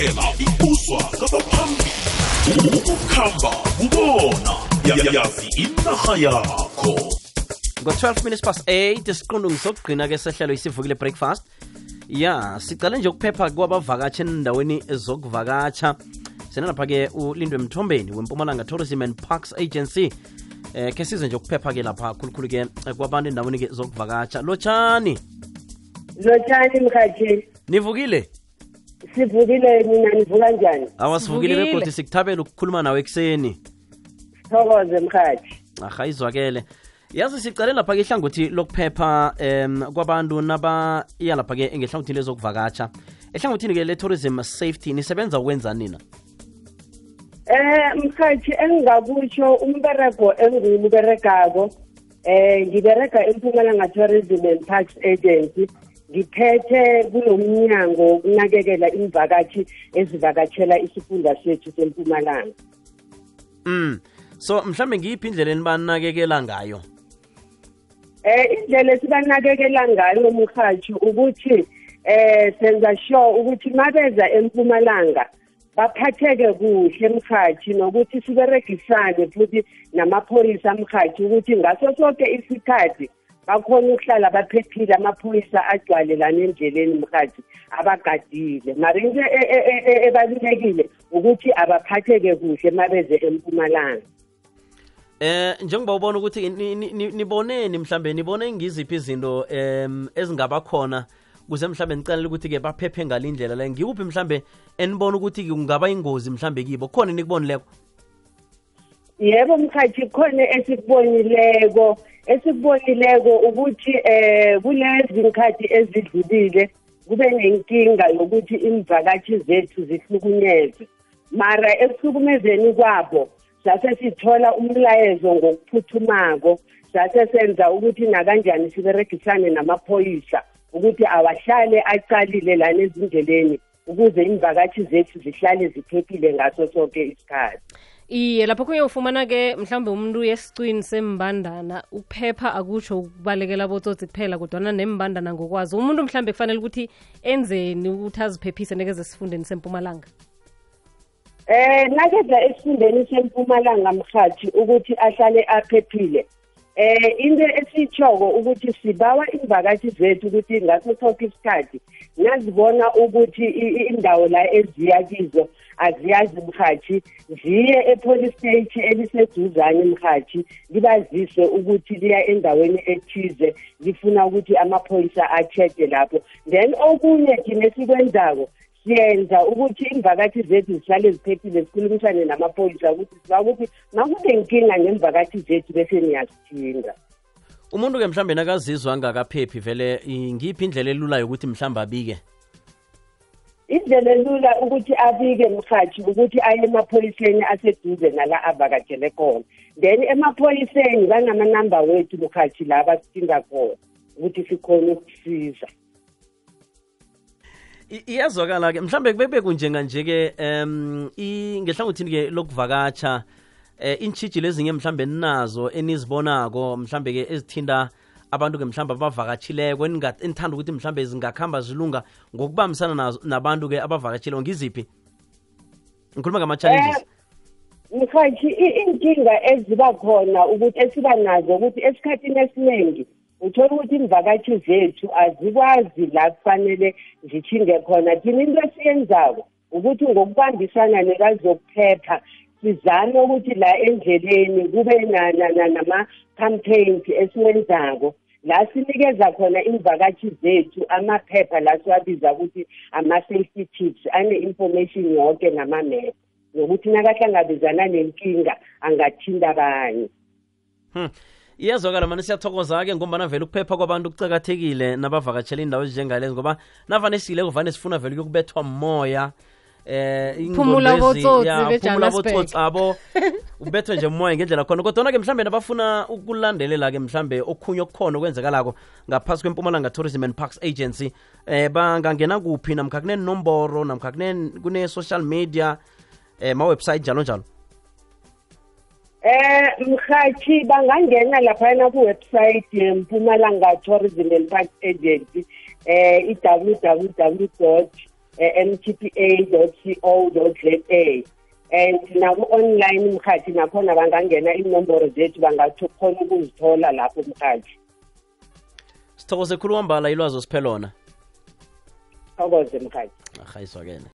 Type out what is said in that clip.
indlela ibuswa kabaphambili ukukhamba kubona yazi inarha yakho ngo-12 minutes past 8 isiqundu ngisokugqina-ke sehlelo isivukile breakfast. Ya sicale nje ukuphepha kwabavakashi endaweni zokuvakatsha senalapha-ke ulindwe mthombeni wempumalanga tourism and parks agency eh ke size nje ukuphepha-ke lapha khulukhulu-ke kwabantu endaweni-ke zokuvakatsha lotshani lotshani mkhathi nivukile sivukile mina nivuka njani? Awa Sivukile. begodi sikuthabela ukukhuluma nawe ekuseni. Sithokoze mkhathi aha izwakele. Yazi sicale lapha-ke ihlangothi lokuphepha um kwabantu nabaya lapha-ke ngehlangothini lezokuvakatsha ehlangothini-ke le-tourism safety nisebenza ukwenza nina? Eh mkhathi engingakutsho umberego engiwumberegako eh ngiberega empumalanga tourism and parks agency ngiphethe kulo mnyango wokunakekela imvakatshi ezivakatshela isifunda sethu sempumalanga. Mm. So mhlambe ngiyiphi indlela enibanakekela ngayo? Eh indlela esibanakekela ngayo mkhathi ukuthi eh senza sure ukuthi mabeza empumalanga baphatheke kuhle mkhathi nokuthi siberegisane futhi namaphoyisa mkhathi ukuthi ngaso sonke isikhathi bakhona ukuhlala baphephile amaphoyisa agcwale lana endleleni mkhathi abagadile. Mara into e- e- e- ebalulekile ukuthi abaphatheke kuhle mabeze empumalanga. Eh njengoba ubona ukuthi ni- ni- ni- niboneni mhlambe nibone ngiziphi izinto em ezingaba khona kuze mhlambe nicanele ukuthi-ke baphephe ngalindlela le. Ngiwuphi mhlambe enibona ukuthi kungaba ingozi mhlambe kibo? Khona nikubonileko yebo mkhathi khona esikubonileko. Esikubonileko ukuthi eh kulezi nkhathi ezidlulile kube nenkinga yokuthi imvakatshi zethu zihlukunyezwe. Mara ekuhlukumezeni kwabo sase sithola umlayezo ngokuphuthumako sase senza ukuthi nakanjani siberegisane namaphoyisa ukuthi awahlale aqalile lana ezindleleni ukuze imvakatshi zethu zihlale ziphephile ngaso sonke isikhathi. Iye lapho kunye ufumana-ke mhlawumbe umuntu esicwini sembandana ukuphepha akutsho ukubalekela botsotsi kuphela kodwana nembandana ngokwazi umuntu mhlawumbe kufanele ukuthi enzeni ukuthi aziphephise nekeze esifundeni sempumalanga Eh nakeza esifundeni sempumalanga mkhathi ukuthi ahlale aphephile. Eh into esitshoko ukuthi sibawa imvakathi zethu ukuthi ngaso sonke isikhathi nazibona ukuthi indawo la eziya kizo aziyazi mkhathi ziye epolice station eliseduzane mkhathi libazise ukuthi liya endaweni ethize lifuna ukuthi amaphoyisa a-check lapho. Then okunye thina esikwenzako siyenza ukuthi imvakathi zethu zihlale ziphephile sikhulumisane namaphoyisa ukuthi siba ukuthi makunenkinga ngemvakathi zethu bese niyasithinda umuntu-ke mhlambe nakazizwa angakaphephi vele i- ngiyiphi indlela elula yokuthi mhlambe abike? Indlela elula ukuthi abike mkhathi ukuthi aye emaphoyiseni aseduze nala avakatshele khona. Then emaphoyiseni banamanamba wethu mkhathi la basithinda khona ukuthi sikhone ukusiza. Iyazwakala-ke mhlambe kube kunjenganje-ke um ngehlangothini-ke lokuvakatsha eh intshijilo ezinye mhlambe ninazo enizibonako mhlambe-ke ezithinta abantu-ke mhlambe abavakatshileko enithanda ukuthi mhlambe zingakhamba zilunga ngokubambisana nabantu-ke abavakatshileko ngiziphi? Ngikhuluma ngama-challenges. Mhathi iy'nkinga eziba khona ukuthi esiba nazo ukuthi esikhathini esiningi uthola ukuthi imvakatshi zethu azikwazi la kufanele zithinge khona. Thina into esiyenzako ukuthi ngokubambisana nekazokuphepha sizame ukuthi la endleleni kube na- na- na- nama-campaigns esiwenzako. La sinikeza khona imvakatshi zethu amaphepha la siwabiza ukuthi ama-safety tips ane-information yonke nama-map. Nokuthi nakahlangabezana nenkinga angathinta abanye. Hmm. Iyazwakala mani siyathokoza-ke ngombana vele ukuphepha kwabantu kucakathekile nabavakatshela indawo ezinjengalezi ngoba navane sileko vane sifuna vele ukubethwa moya eh Phumula ingqondo lezi- botsotsi abo ubethwe nje moya ngendlela khona. Kodwana-ke mhlambe nabafuna ukulandelela-ke mhlambe okhunye okukhona okwenzekalako ngaphasi kwempumalanga tourism and parks agency eh bangangena kuphi namkha kunenomboro namkha kune- kune-social media eh ma-website njalo njalo Eh mkhathi bangangena laphana ku-website yempumalanga tourism and parks agency eh i-www eh, mtpa.co.za and naku-online mkhathi nakhona bangangena inomboro zethu bangakhona ukuzithola lapho mkhathi sithokoze khulu wambala ilwazi osiphe lona. Thokoze mkhathi arhayiswa-kene